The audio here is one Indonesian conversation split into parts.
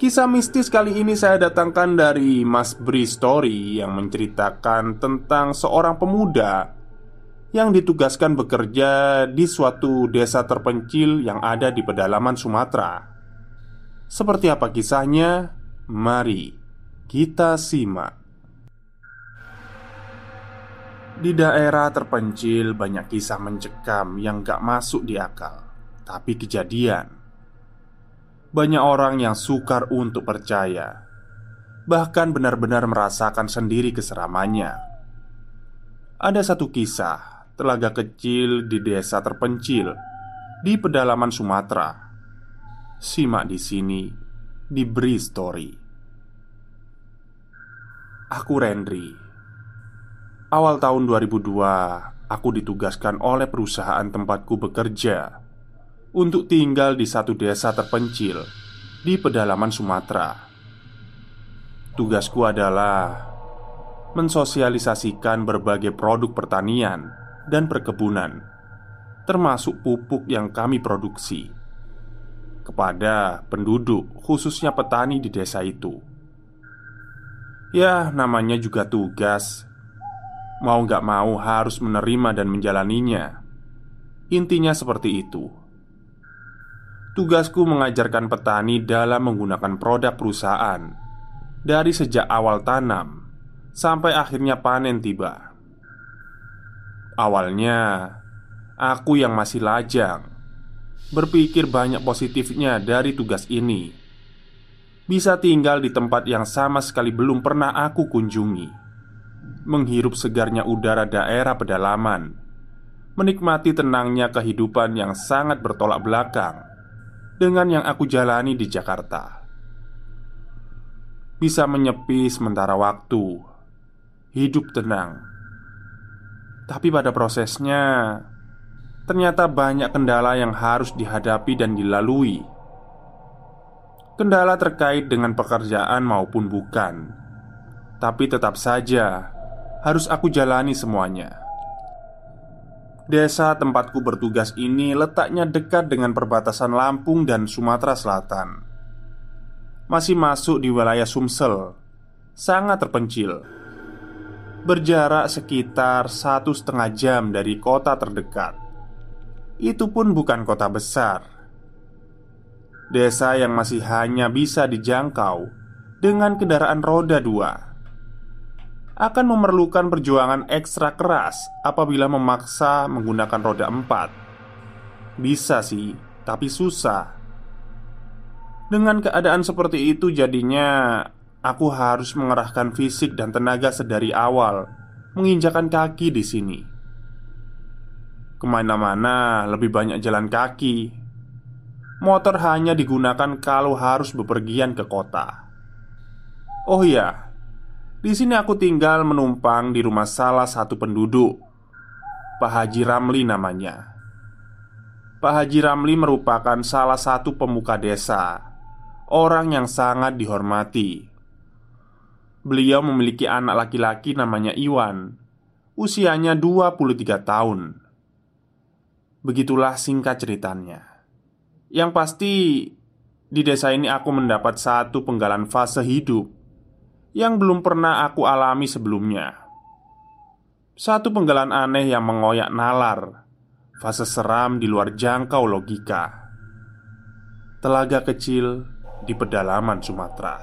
Kisah mistis kali ini saya datangkan dari Mas Bri Story yang menceritakan tentang seorang pemuda yang ditugaskan bekerja di suatu desa terpencil yang ada di pedalaman Sumatera. Seperti apa kisahnya? Mari kita simak. Di daerah terpencil banyak kisah mencekam yang gak masuk di akal, tapi kejadian banyak orang yang sukar untuk percaya, bahkan benar-benar merasakan sendiri keseramannya. Ada satu kisah telaga kecil di desa terpencil di pedalaman Sumatera. Simak di sini di Bri Story. Aku Rendri. Awal tahun 2002, aku ditugaskan oleh perusahaan tempatku bekerja untuk tinggal di satu desa terpencil di pedalaman Sumatera. Tugasku adalah mensosialisasikan berbagai produk pertanian dan perkebunan, termasuk pupuk yang kami produksi, kepada penduduk, khususnya petani di desa itu. Ya, namanya juga tugas. Mau gak mau harus menerima dan menjalaninya. Intinya seperti itu. Tugasku mengajarkan petani dalam menggunakan produk perusahaan dari sejak awal tanam sampai akhirnya panen tiba. Awalnya, aku yang masih lajang berpikir banyak positifnya dari tugas ini. Bisa tinggal di tempat yang sama sekali belum pernah aku kunjungi, menghirup segarnya udara daerah pedalaman, menikmati tenangnya kehidupan yang sangat bertolak belakang dengan yang aku jalani di Jakarta. Bisa menyepi sementara waktu, hidup tenang, tapi pada prosesnya ternyata banyak kendala yang harus dihadapi dan dilalui. Kendala terkait dengan pekerjaan maupun bukan, tapi tetap saja harus aku jalani semuanya. Desa tempatku bertugas ini letaknya dekat dengan perbatasan Lampung dan Sumatera Selatan. Masih masuk di wilayah Sumsel, sangat terpencil. Berjarak sekitar satu setengah jam dari kota terdekat. Itu pun bukan kota besar. Desa yang masih hanya bisa dijangkau dengan kendaraan roda dua akan memerlukan perjuangan ekstra keras apabila memaksa menggunakan roda empat. Bisa sih, tapi susah. Dengan keadaan seperti itu, jadinya aku harus mengerahkan fisik dan tenaga sedari awal menginjakan kaki di sini. Ke mana-mana lebih banyak jalan kaki. Motor hanya digunakan kalau harus bepergian ke kota. Oh iya, di sini aku tinggal menumpang di rumah salah satu penduduk. Pak Haji Ramli namanya. Pak Haji Ramli merupakan salah satu pemuka desa. Orang yang sangat dihormati. Beliau memiliki anak laki-laki namanya Iwan. Usianya 23 tahun. Begitulah singkat ceritanya. Yang pasti Di desa ini aku mendapat satu penggalan fase hidup Yang belum pernah aku alami sebelumnya. Satu penggalan aneh yang mengoyak nalar Fase seram di luar jangkau logika. Telaga kecil di pedalaman Sumatera.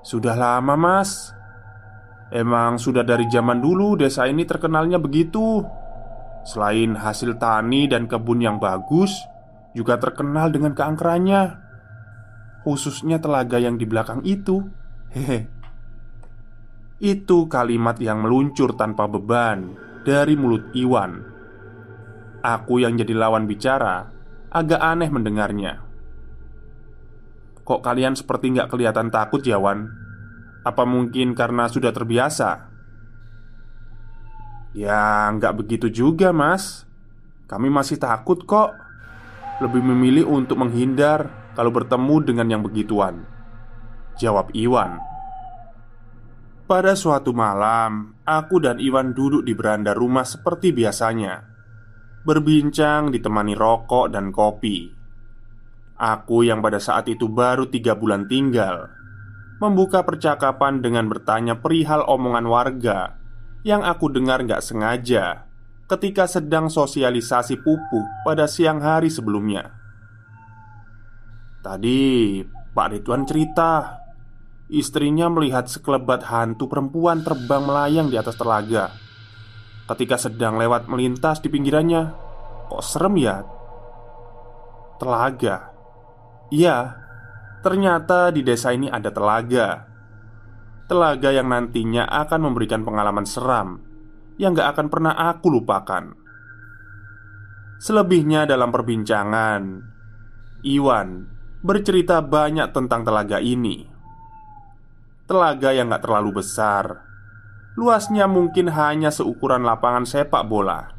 Sudah lama mas. Emang sudah dari zaman dulu desa ini terkenalnya begitu. Selain hasil tani dan kebun yang bagus Juga terkenal dengan keangkerannya Khususnya telaga yang di belakang itu. Hehe. Itu kalimat yang meluncur tanpa beban Dari mulut Iwan. Aku yang jadi lawan bicara Agak aneh mendengarnya. Kok kalian seperti nggak kelihatan takut ya Wan? Apa mungkin karena sudah terbiasa? Ya nggak begitu juga mas. Kami masih takut kok. Lebih memilih untuk menghindar Kalau bertemu dengan yang begituan Jawab Iwan. Pada suatu malam Aku dan Iwan duduk di beranda rumah seperti biasanya Berbincang ditemani rokok dan kopi. Aku yang pada saat itu baru tiga bulan tinggal Membuka percakapan dengan bertanya perihal omongan warga Yang aku dengar gak sengaja Ketika sedang sosialisasi pupuk pada siang hari sebelumnya Tadi Pak Ridwan cerita Istrinya melihat sekelebat hantu perempuan terbang melayang di atas telaga Ketika sedang lewat melintas di pinggirannya Kok serem ya? Telaga Iya, ternyata di desa ini ada telaga. Telaga yang nantinya akan memberikan pengalaman seram yang gak akan pernah aku lupakan. Selebihnya dalam perbincangan, Iwan bercerita banyak tentang telaga ini. Telaga yang gak terlalu besar, luasnya mungkin hanya seukuran lapangan sepak bola.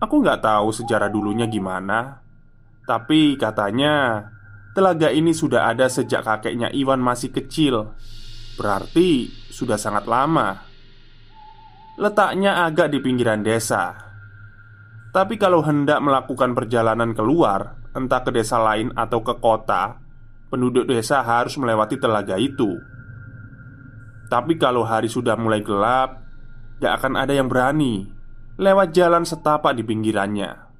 Aku nggak tahu sejarah dulunya gimana, tapi katanya Telaga ini sudah ada sejak kakeknya Iwan masih kecil. Berarti sudah sangat lama. Letaknya agak di pinggiran desa. Tapi kalau hendak melakukan perjalanan keluar Entah ke desa lain atau ke kota Penduduk desa harus melewati telaga itu Tapi kalau hari sudah mulai gelap Gak akan ada yang berani Lewat jalan setapak di pinggirannya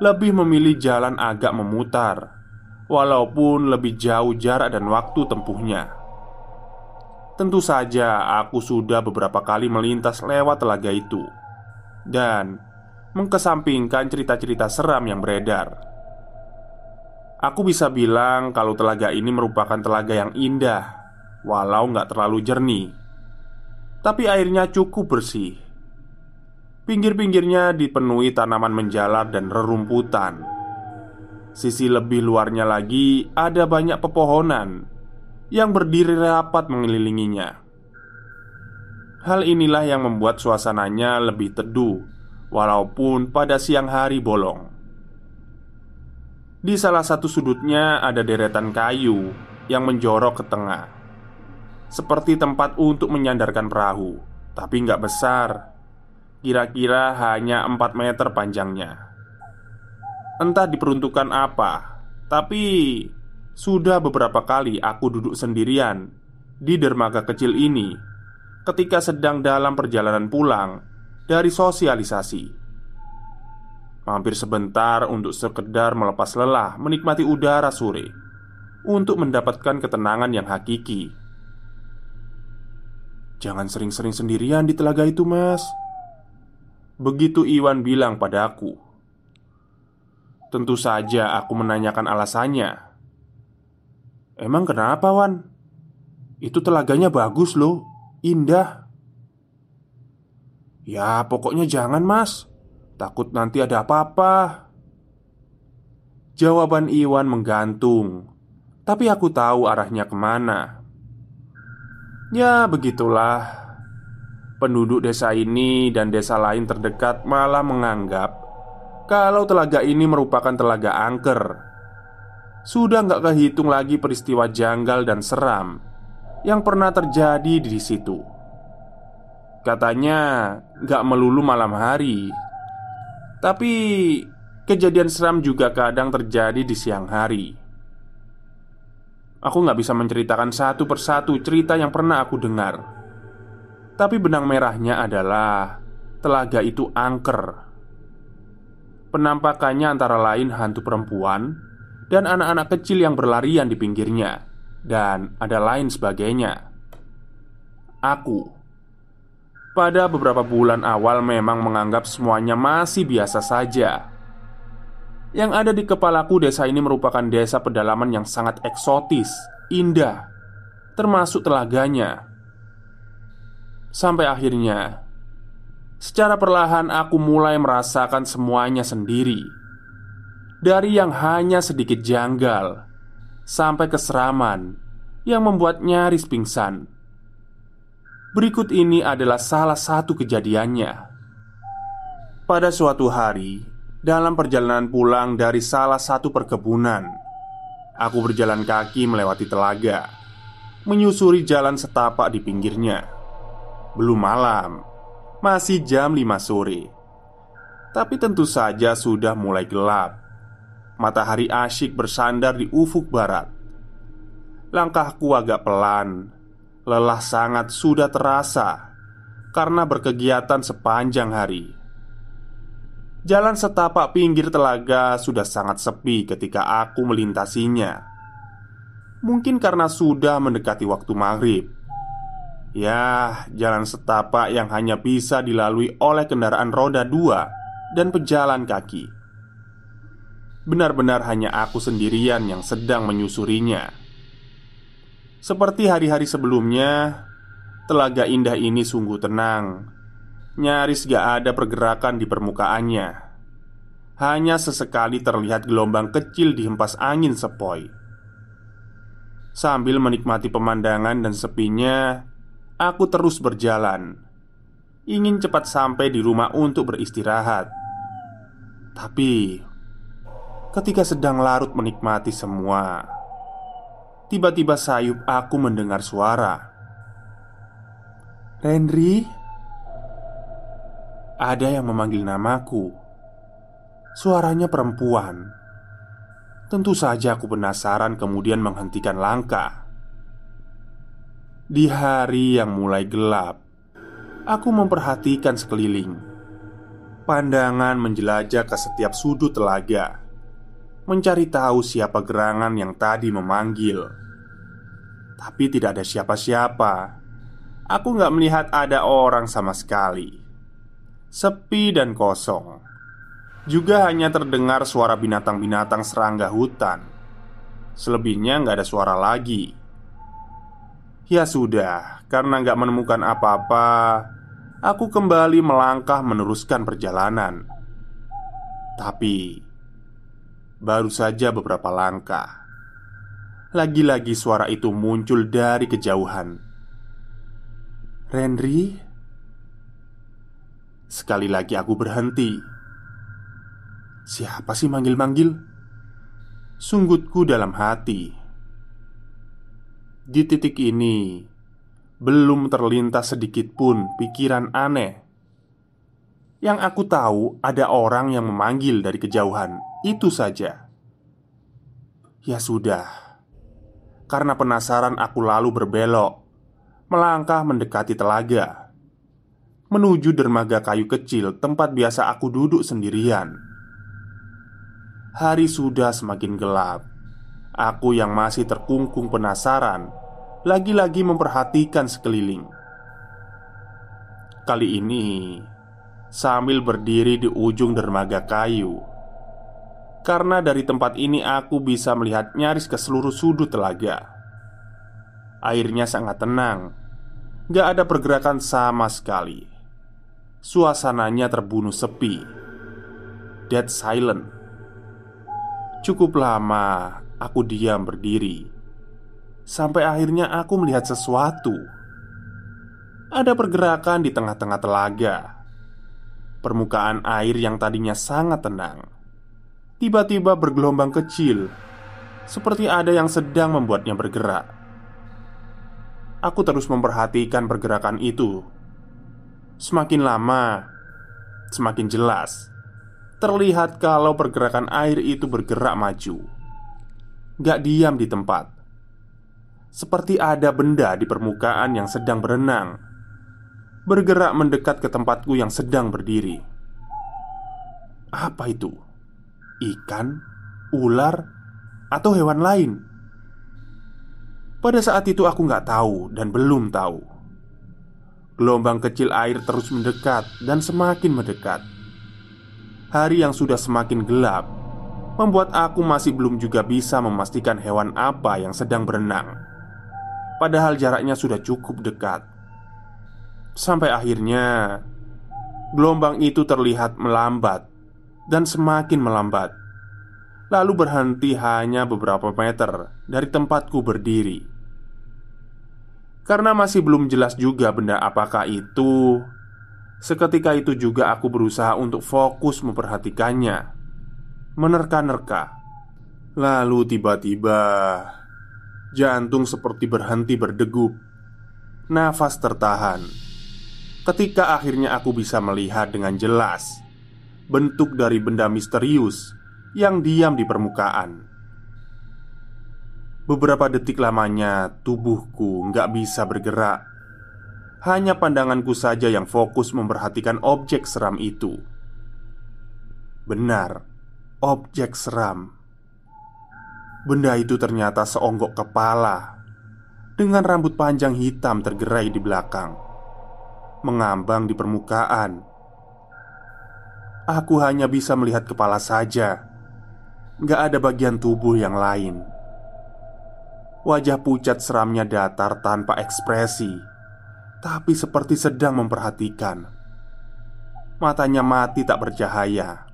lebih memilih jalan agak memutar, walaupun lebih jauh jarak dan waktu tempuhnya. Tentu saja, aku sudah beberapa kali melintas lewat telaga itu dan mengkesampingkan cerita-cerita seram yang beredar. Aku bisa bilang kalau telaga ini merupakan telaga yang indah, walau nggak terlalu jernih, tapi airnya cukup bersih Pinggir-pinggirnya dipenuhi tanaman menjalar dan rerumputan. Sisi lebih luarnya lagi ada banyak pepohonan yang berdiri rapat mengelilinginya. Hal inilah yang membuat suasananya lebih teduh, walaupun pada siang hari bolong. Di salah satu sudutnya ada deretan kayu yang menjorok ke tengah, seperti tempat untuk menyandarkan perahu, tapi nggak besar. Kira-kira hanya 4 meter panjangnya. Entah diperuntukkan apa Tapi Sudah beberapa kali aku duduk sendirian Di dermaga kecil ini Ketika sedang dalam perjalanan pulang Dari sosialisasi Mampir sebentar untuk sekedar melepas lelah Menikmati udara sore. Untuk mendapatkan ketenangan yang hakiki. Jangan sering-sering sendirian di telaga itu mas. Begitu Iwan bilang padaku Tentu saja aku menanyakan alasannya. Emang kenapa Wan? Itu telaganya bagus loh Indah. Ya pokoknya jangan mas Takut nanti ada apa-apa. Jawaban Iwan menggantung. Tapi aku tahu arahnya ke mana. Ya begitulah. Penduduk desa ini dan desa lain terdekat malah menganggap kalau telaga ini merupakan telaga angker. Sudah nggak kehitung lagi peristiwa janggal dan seram yang pernah terjadi di situ. Katanya nggak melulu malam hari, tapi kejadian seram juga kadang terjadi di siang hari. Aku nggak bisa menceritakan satu persatu cerita yang pernah aku dengar tapi benang merahnya adalah telaga itu angker. Penampakannya antara lain hantu perempuan dan anak-anak kecil yang berlarian di pinggirnya, dan ada lain sebagainya. Aku pada beberapa bulan awal memang menganggap semuanya masih biasa saja. Yang ada di kepalaku, desa ini merupakan desa pedalaman yang sangat eksotis, indah, termasuk telaganya. Sampai akhirnya Secara perlahan aku mulai merasakan semuanya sendiri. Dari yang hanya sedikit janggal Sampai keseraman Yang membuat nyaris pingsan Berikut ini adalah salah satu kejadiannya. Pada suatu hari Dalam perjalanan pulang dari salah satu perkebunan Aku berjalan kaki melewati telaga Menyusuri jalan setapak di pinggirnya. Belum malam Masih jam 5 sore. Tapi tentu saja sudah mulai gelap. Matahari asyik bersandar di ufuk barat. Langkahku agak pelan Lelah sangat sudah terasa Karena berkegiatan sepanjang hari Jalan setapak pinggir telaga sudah sangat sepi ketika aku melintasinya Mungkin karena sudah mendekati waktu maghrib Ya, jalan setapak yang hanya bisa dilalui oleh kendaraan roda dua dan pejalan kaki. Benar-benar hanya aku sendirian yang sedang menyusurinya. Seperti hari-hari sebelumnya, telaga indah ini sungguh tenang. Nyaris gak ada pergerakan di permukaannya. Hanya sesekali terlihat gelombang kecil di hempas angin sepoi. Sambil menikmati pemandangan dan sepinya, Aku terus berjalan Ingin cepat sampai di rumah untuk beristirahat Tapi Ketika sedang larut menikmati semua Tiba-tiba sayup aku mendengar suara. Henry Ada yang memanggil namaku. Suaranya perempuan. Tentu saja aku penasaran kemudian menghentikan langkah. Di hari yang mulai gelap, aku memperhatikan sekeliling. Pandangan menjelajah ke setiap sudut telaga, mencari tahu siapa gerangan yang tadi memanggil. Tapi tidak ada siapa-siapa. Aku nggak melihat ada orang sama sekali. Sepi dan kosong. Juga hanya terdengar suara binatang-binatang serangga hutan. Selebihnya nggak ada suara lagi. Ya sudah, karena nggak menemukan apa-apa, aku kembali melangkah meneruskan perjalanan. Tapi baru saja beberapa langkah, lagi-lagi suara itu muncul dari kejauhan. Henry, sekali lagi aku berhenti. Siapa sih manggil-manggil? Sunggutku dalam hati. Di titik ini belum terlintas sedikit pun pikiran aneh. Yang aku tahu, ada orang yang memanggil dari kejauhan. Itu saja. Ya sudah, karena penasaran, aku lalu berbelok, melangkah mendekati telaga, menuju dermaga kayu kecil tempat biasa aku duduk sendirian. Hari sudah semakin gelap. Aku yang masih terkungkung penasaran lagi-lagi memperhatikan sekeliling. Kali ini, sambil berdiri di ujung dermaga kayu, karena dari tempat ini aku bisa melihat nyaris ke seluruh sudut telaga. Airnya sangat tenang, gak ada pergerakan sama sekali. Suasananya terbunuh sepi, dead silent. Cukup lama aku diam berdiri Sampai akhirnya aku melihat sesuatu Ada pergerakan di tengah-tengah telaga. Permukaan air yang tadinya sangat tenang tiba-tiba bergelombang kecil, seperti ada yang sedang membuatnya bergerak. Aku terus memperhatikan pergerakan itu. Semakin lama, semakin jelas terlihat kalau pergerakan air itu bergerak maju, gak diam di tempat, seperti ada benda di permukaan yang sedang berenang, bergerak mendekat ke tempatku yang sedang berdiri. Apa itu? ikan, ular, atau hewan lain. Pada saat itu aku nggak tahu dan belum tahu. Gelombang kecil air terus mendekat dan semakin mendekat. Hari yang sudah semakin gelap membuat aku masih belum juga bisa memastikan hewan apa yang sedang berenang. Padahal jaraknya sudah cukup dekat. Sampai akhirnya gelombang itu terlihat melambat dan semakin melambat. Lalu berhenti hanya beberapa meter dari tempatku berdiri. Karena masih belum jelas juga benda apakah itu, seketika itu juga aku berusaha untuk fokus memperhatikannya, menerka-nerka. Lalu tiba-tiba jantung seperti berhenti berdegup, nafas tertahan. Ketika akhirnya aku bisa melihat dengan jelas bentuk dari benda misterius yang diam di permukaan. Beberapa detik lamanya, tubuhku nggak bisa bergerak. Hanya pandanganku saja yang fokus memperhatikan objek seram itu. Benar, objek seram. Benda itu ternyata seonggok kepala dengan rambut panjang hitam tergerai di belakang, mengambang di permukaan. Aku hanya bisa melihat kepala saja. Gak ada bagian tubuh yang lain. Wajah pucat seramnya datar tanpa ekspresi Tapi seperti sedang memperhatikan. Matanya mati tak bercahaya.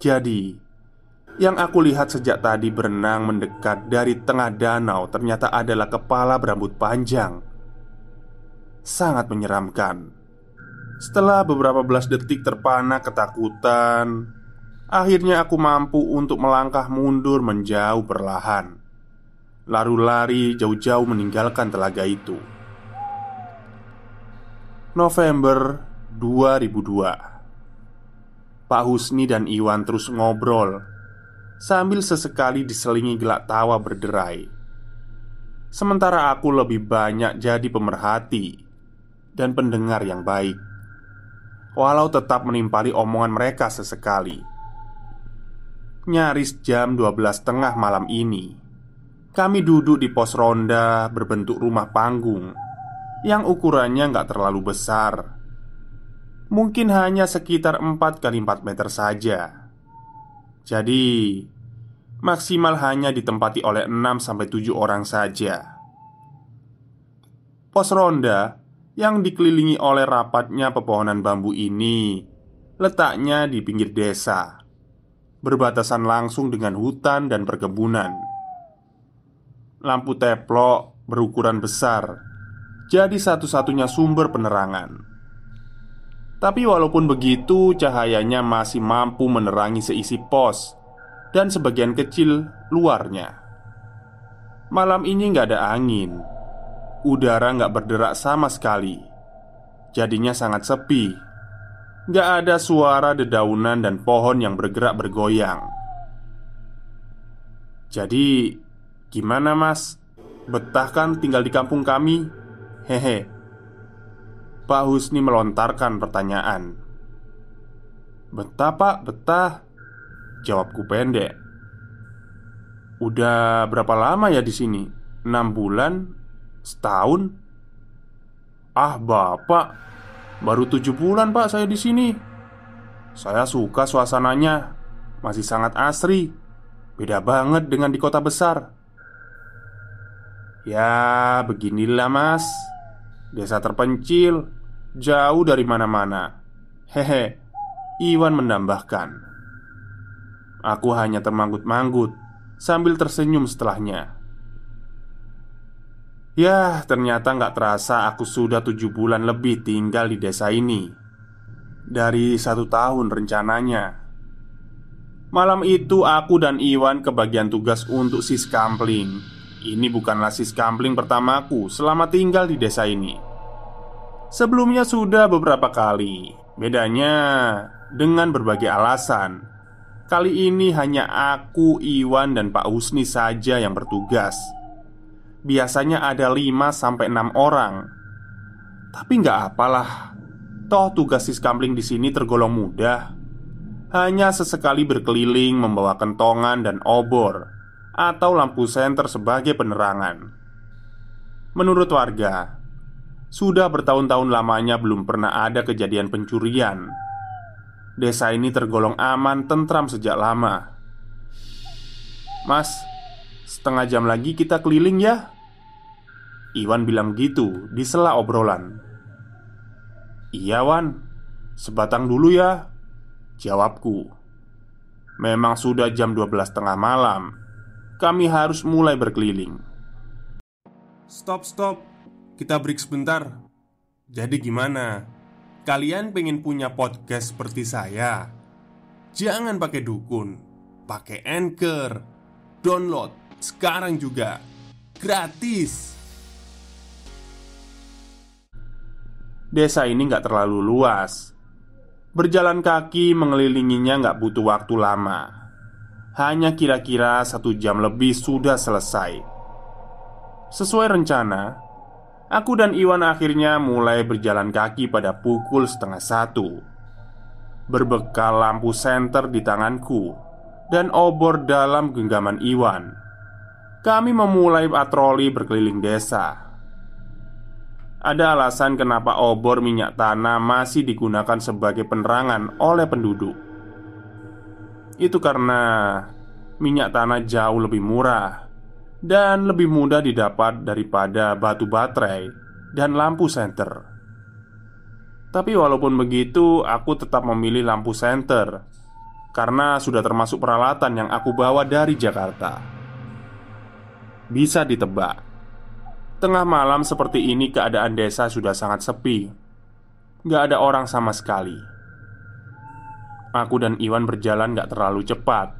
Jadi Yang aku lihat sejak tadi berenang mendekat dari tengah danau Ternyata adalah kepala berambut panjang Sangat menyeramkan. Setelah beberapa belas detik terpana ketakutan, akhirnya aku mampu untuk melangkah mundur menjauh perlahan, lalu lari jauh-jauh meninggalkan telaga itu. November 2002 Pak Husni dan Iwan terus ngobrol Sambil sesekali diselingi gelak tawa berderai. Sementara aku lebih banyak jadi pemerhati Dan pendengar yang baik. Walau tetap menimpali omongan mereka sesekali. Nyaris jam 12 tengah malam ini Kami duduk di pos ronda berbentuk rumah panggung Yang ukurannya nggak terlalu besar. Mungkin hanya sekitar 4 kali 4 meter saja. Jadi Maksimal hanya ditempati oleh 6-7 orang saja. Pos ronda yang dikelilingi oleh rapatnya pepohonan bambu ini letaknya di pinggir desa, berbatasan langsung dengan hutan dan perkebunan. Lampu teplok berukuran besar jadi satu-satunya sumber penerangan. Tapi walaupun begitu, cahayanya masih mampu menerangi seisi pos dan sebagian kecil luarnya. Malam ini nggak ada angin Udara nggak berderak sama sekali. Jadinya sangat sepi. Nggak ada suara dedaunan dan pohon yang bergerak bergoyang. Jadi Gimana mas? Betah kan tinggal di kampung kami? Hehe. Pak Husni melontarkan pertanyaan. Betah pak, betah. Jawabku pendek. Udah berapa lama ya di sini? 6 bulan Setahun? Ah, Bapak, baru tujuh bulan Pak saya di sini. Saya suka suasananya, masih sangat asri. Beda banget dengan di kota besar. Ya, beginilah Mas. Desa terpencil, jauh dari mana-mana. Hehe, Iwan menambahkan. Aku hanya termanggut-manggut sambil tersenyum setelahnya. Ya, ternyata nggak terasa aku sudah tujuh bulan lebih tinggal di desa ini. Dari satu tahun rencananya. Malam itu aku dan Iwan kebagian tugas untuk sis kampling. Ini bukanlah sis kampling pertamaku selama tinggal di desa ini. Sebelumnya sudah beberapa kali. Bedanya dengan berbagai alasan. Kali ini hanya aku, Iwan, dan Pak Husni saja yang bertugas biasanya ada 5 enam orang. Tapi nggak apalah. Toh tugas siskampling di sini tergolong mudah. Hanya sesekali berkeliling membawa kentongan dan obor atau lampu senter sebagai penerangan. Menurut warga, sudah bertahun-tahun lamanya belum pernah ada kejadian pencurian. Desa ini tergolong aman tentram sejak lama. Mas, setengah jam lagi kita keliling ya. Iwan bilang gitu di sela obrolan. Iya Wan. Sebatang dulu ya Jawabku. Memang sudah jam 12 tengah malam. Kami harus mulai berkeliling. Stop stop. Kita break sebentar. Jadi gimana? Kalian pengen punya podcast seperti saya? Jangan pakai dukun. Pakai anchor. Download sekarang juga. Gratis Desa ini nggak terlalu luas. Berjalan kaki mengelilinginya nggak butuh waktu lama. Hanya kira-kira satu jam lebih sudah selesai. Sesuai rencana Aku dan Iwan akhirnya mulai berjalan kaki pada pukul setengah satu. Berbekal lampu senter di tanganku Dan obor dalam genggaman Iwan. Kami memulai patroli berkeliling desa ada alasan kenapa obor minyak tanah masih digunakan sebagai penerangan oleh penduduk. Itu karena minyak tanah jauh lebih murah dan lebih mudah didapat daripada batu baterai dan lampu senter. Tapi walaupun begitu, aku tetap memilih lampu senter karena sudah termasuk peralatan yang aku bawa dari Jakarta. Bisa ditebak, Tengah malam seperti ini keadaan desa sudah sangat sepi. Gak ada orang sama sekali. Aku dan Iwan berjalan gak terlalu cepat.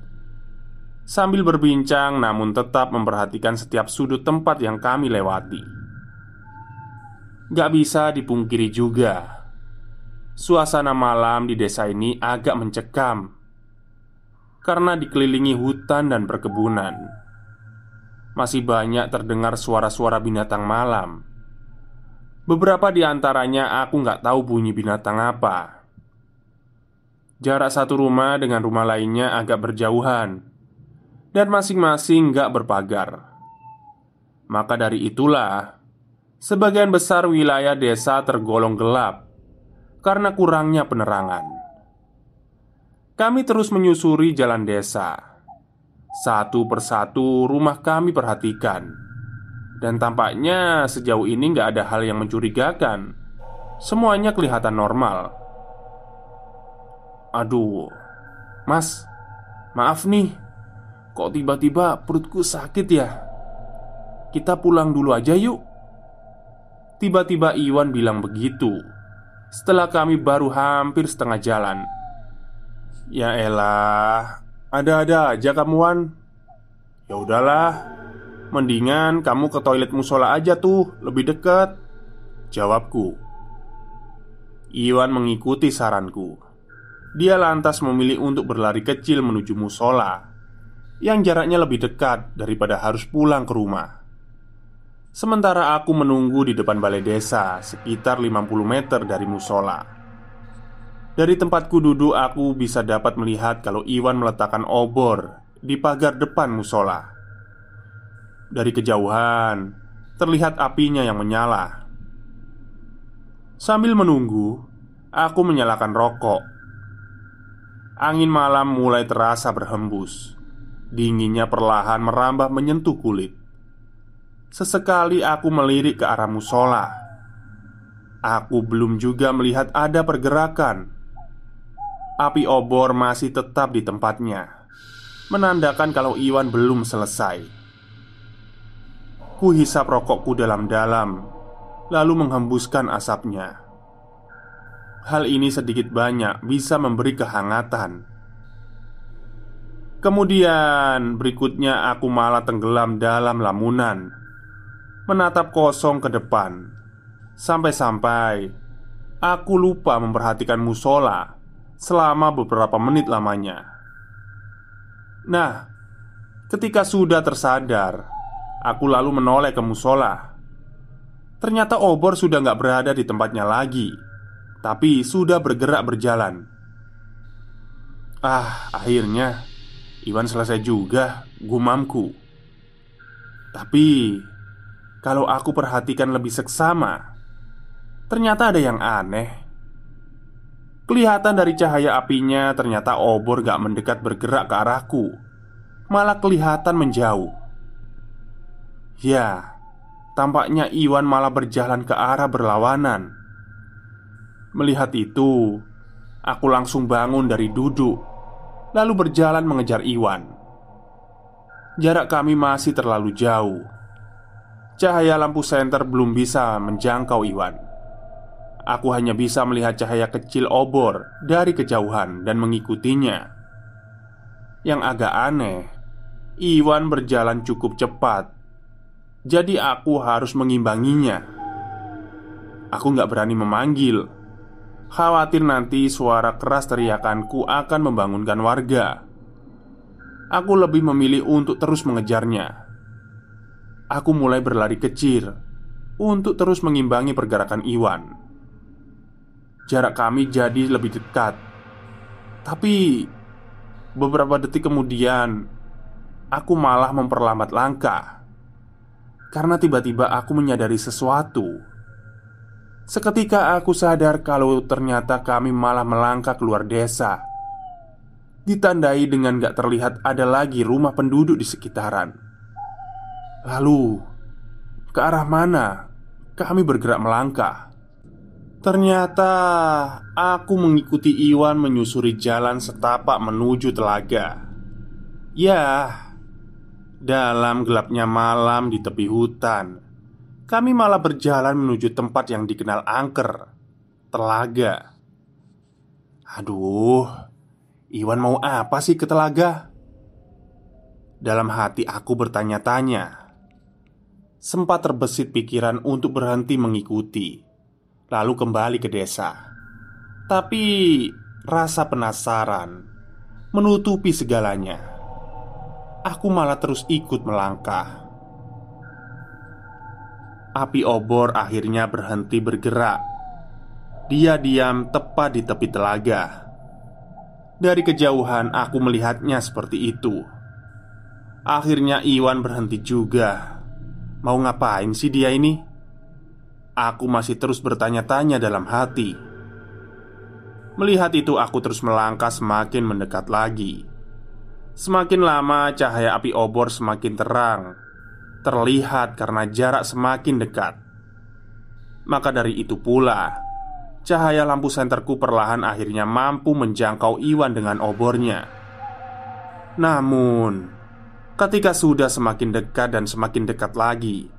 Sambil berbincang namun tetap memperhatikan setiap sudut tempat yang kami lewati. Gak bisa dipungkiri juga Suasana malam di desa ini agak mencekam. Karena dikelilingi hutan dan perkebunan masih banyak terdengar suara-suara binatang malam. Beberapa di antaranya aku nggak tahu bunyi binatang apa. Jarak satu rumah dengan rumah lainnya agak berjauhan, dan masing-masing nggak berpagar. Maka dari itulah, sebagian besar wilayah desa tergolong gelap karena kurangnya penerangan. Kami terus menyusuri jalan desa satu persatu rumah kami perhatikan. Dan tampaknya sejauh ini nggak ada hal yang mencurigakan. Semuanya kelihatan normal. Aduh Mas Maaf nih. Kok tiba-tiba perutku sakit ya? Kita pulang dulu aja yuk. Tiba-tiba Iwan bilang begitu. Setelah kami baru hampir setengah jalan. Ya elah ada-ada aja kamu Wan. Ya udahlah. Mendingan kamu ke toilet musola aja tuh Lebih dekat. Jawabku. Iwan mengikuti saranku. Dia lantas memilih untuk berlari kecil menuju musola Yang jaraknya lebih dekat daripada harus pulang ke rumah. Sementara aku menunggu di depan balai desa Sekitar 50 meter dari musola dari tempatku duduk, aku bisa dapat melihat kalau Iwan meletakkan obor di pagar depan musola. Dari kejauhan, terlihat apinya yang menyala. Sambil menunggu, aku menyalakan rokok. Angin malam mulai terasa berhembus. Dinginnya perlahan merambah menyentuh kulit. Sesekali aku melirik ke arah musola. Aku belum juga melihat ada pergerakan Api obor masih tetap di tempatnya Menandakan kalau Iwan belum selesai Kuhisap rokokku dalam-dalam, lalu menghembuskan asapnya. Hal ini sedikit banyak bisa memberi kehangatan. Kemudian berikutnya aku malah tenggelam dalam lamunan Menatap kosong ke depan Sampai-sampai Aku lupa memperhatikan musola Selama beberapa menit lamanya Nah Ketika sudah tersadar Aku lalu menoleh ke musola Ternyata obor sudah nggak berada di tempatnya lagi Tapi sudah bergerak berjalan Ah, akhirnya Iwan selesai juga, gumamku. Tapi, kalau aku perhatikan lebih seksama, ternyata ada yang aneh. Kelihatan dari cahaya apinya, ternyata obor gak mendekat bergerak ke arahku, malah kelihatan menjauh. Ya, tampaknya Iwan malah berjalan ke arah berlawanan. Melihat itu, aku langsung bangun dari duduk lalu berjalan mengejar Iwan. Jarak kami masih terlalu jauh. Cahaya lampu senter belum bisa menjangkau Iwan. Aku hanya bisa melihat cahaya kecil obor dari kejauhan dan mengikutinya. Yang agak aneh, Iwan berjalan cukup cepat, jadi aku harus mengimbanginya. Aku nggak berani memanggil Khawatir nanti suara keras teriakanku akan membangunkan warga. Aku lebih memilih untuk terus mengejarnya. Aku mulai berlari kecil untuk terus mengimbangi pergerakan Iwan. Jarak kami jadi lebih dekat, tapi beberapa detik kemudian aku malah memperlambat langkah. Karena tiba-tiba aku menyadari sesuatu. Seketika aku sadar kalau ternyata kami malah melangkah keluar desa. Ditandai dengan gak terlihat ada lagi rumah penduduk di sekitaran. Lalu, ke arah mana kami bergerak melangkah? Ternyata aku mengikuti Iwan menyusuri jalan setapak menuju telaga. Ya, dalam gelapnya malam di tepi hutan kami malah berjalan menuju tempat yang dikenal angker Telaga. Aduh Iwan mau apa sih ke telaga? Dalam hati aku bertanya-tanya. Sempat terbesit pikiran untuk berhenti mengikuti Lalu kembali ke desa Tapi rasa penasaran Menutupi segalanya Aku malah terus ikut melangkah api obor akhirnya berhenti bergerak. Dia diam tepat di tepi telaga. Dari kejauhan, aku melihatnya seperti itu. Akhirnya, Iwan berhenti juga. Mau ngapain sih dia ini? Aku masih terus bertanya-tanya dalam hati. Melihat itu, aku terus melangkah semakin mendekat lagi. Semakin lama, cahaya api obor semakin terang terlihat karena jarak semakin dekat. Maka dari itu pula, cahaya lampu senterku perlahan akhirnya mampu menjangkau Iwan dengan obornya. Namun, ketika sudah semakin dekat dan semakin dekat lagi,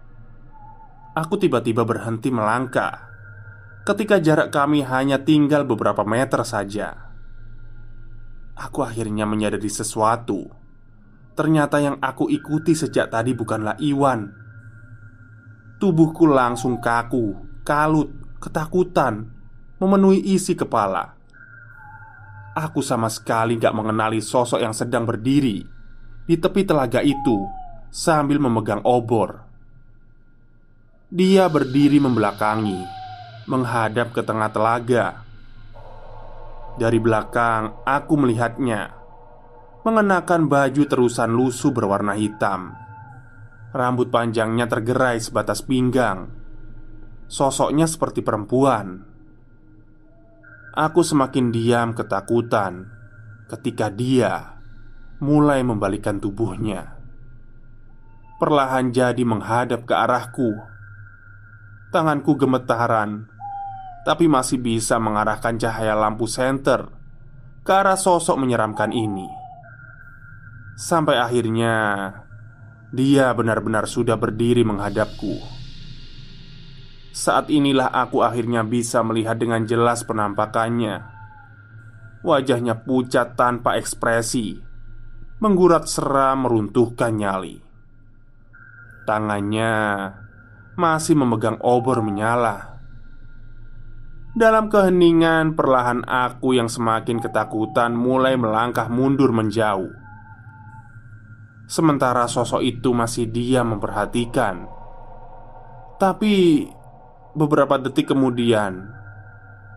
aku tiba-tiba berhenti melangkah. Ketika jarak kami hanya tinggal beberapa meter saja, aku akhirnya menyadari sesuatu. Ternyata yang aku ikuti sejak tadi bukanlah Iwan. Tubuhku langsung kaku, kalut, ketakutan Memenuhi isi kepala. Aku sama sekali gak mengenali sosok yang sedang berdiri Di tepi telaga itu Sambil memegang obor Dia berdiri membelakangi Menghadap ke tengah telaga Dari belakang aku melihatnya mengenakan baju terusan lusuh berwarna hitam. Rambut panjangnya tergerai sebatas pinggang. Sosoknya seperti perempuan. Aku semakin diam ketakutan ketika dia mulai membalikan tubuhnya. Perlahan jadi menghadap ke arahku. Tanganku gemetaran, tapi masih bisa mengarahkan cahaya lampu senter ke arah sosok menyeramkan ini. Sampai akhirnya Dia benar-benar sudah berdiri menghadapku. Saat inilah aku akhirnya bisa melihat dengan jelas penampakannya. Wajahnya pucat tanpa ekspresi, menggurat seram meruntuhkan nyali. Tangannya masih memegang obor menyala. Dalam keheningan, perlahan aku yang semakin ketakutan mulai melangkah mundur menjauh. Sementara sosok itu masih diam memperhatikan, tapi beberapa detik kemudian,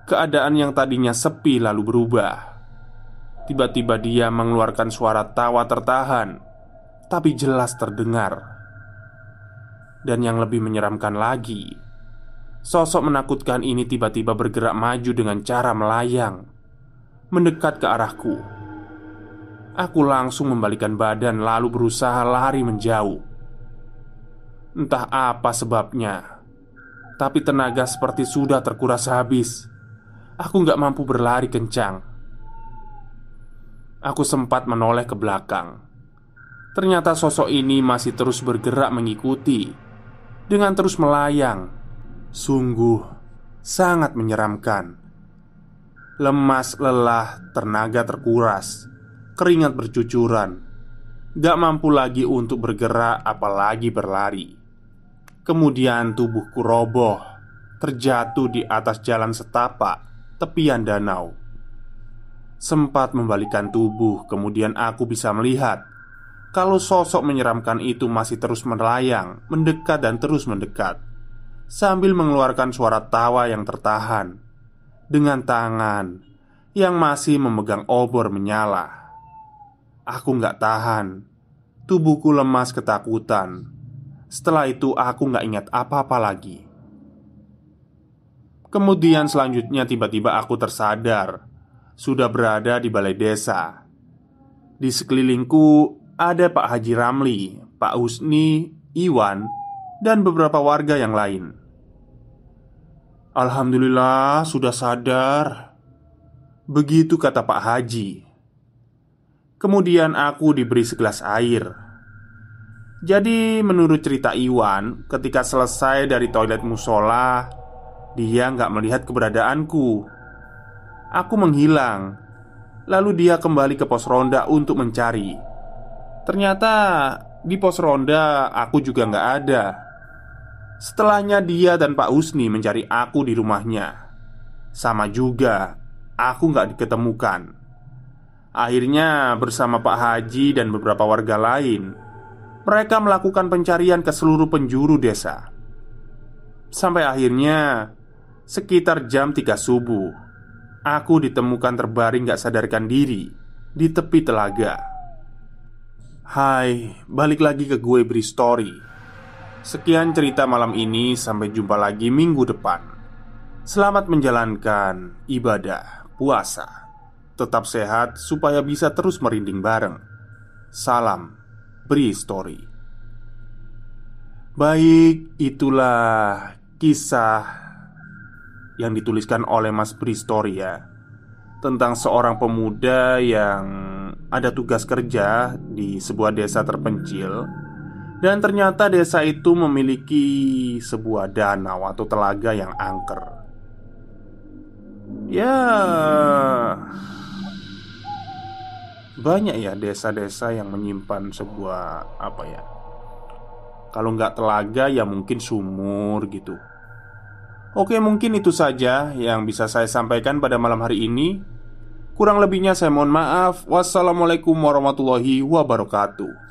keadaan yang tadinya sepi lalu berubah. Tiba-tiba dia mengeluarkan suara tawa tertahan, tapi jelas terdengar. Dan yang lebih menyeramkan lagi, sosok menakutkan ini tiba-tiba bergerak maju dengan cara melayang, mendekat ke arahku. Aku langsung membalikan badan, lalu berusaha lari menjauh. Entah apa sebabnya, tapi tenaga seperti sudah terkuras habis. Aku nggak mampu berlari kencang. Aku sempat menoleh ke belakang. Ternyata sosok ini masih terus bergerak mengikuti dengan terus melayang. Sungguh sangat menyeramkan. Lemas, lelah, tenaga terkuras, keringat bercucuran, gak mampu lagi untuk bergerak, apalagi berlari. Kemudian tubuhku roboh, terjatuh di atas jalan setapak tepian danau. Sempat membalikan tubuh, kemudian aku bisa melihat kalau sosok menyeramkan itu masih terus melayang, mendekat dan terus mendekat, sambil mengeluarkan suara tawa yang tertahan dengan tangan yang masih memegang obor menyala. Aku nggak tahan, tubuhku lemas ketakutan. Setelah itu, aku nggak ingat apa-apa lagi. Kemudian, selanjutnya, tiba-tiba aku tersadar sudah berada di balai desa. Di sekelilingku ada Pak Haji Ramli, Pak Husni, Iwan, dan beberapa warga yang lain. Alhamdulillah, sudah sadar. Begitu kata Pak Haji. Kemudian aku diberi segelas air. Jadi, menurut cerita Iwan, ketika selesai dari toilet musola, dia nggak melihat keberadaanku. Aku menghilang, lalu dia kembali ke pos ronda untuk mencari. Ternyata di pos ronda aku juga nggak ada. Setelahnya dia dan Pak Husni mencari aku di rumahnya. Sama juga, aku nggak diketemukan. Akhirnya bersama Pak Haji dan beberapa warga lain Mereka melakukan pencarian ke seluruh penjuru desa. Sampai akhirnya Sekitar jam 3 subuh Aku ditemukan terbaring gak sadarkan diri Di tepi telaga Hai, balik lagi ke gue beri story. Sekian cerita malam ini Sampai jumpa lagi minggu depan. Selamat menjalankan ibadah puasa. Tetap sehat supaya bisa terus merinding bareng. Salam beri story. Baik, itulah kisah yang dituliskan oleh Mas Bri Story ya Tentang seorang pemuda yang ada tugas kerja di sebuah desa terpencil dan ternyata desa itu memiliki sebuah danau atau telaga yang angker. Ya, banyak ya desa-desa yang menyimpan sebuah apa ya? Kalau nggak telaga ya mungkin sumur gitu. Oke, mungkin itu saja yang bisa saya sampaikan pada malam hari ini. Kurang lebihnya saya mohon maaf. Wassalamualaikum warahmatullahi wabarakatuh.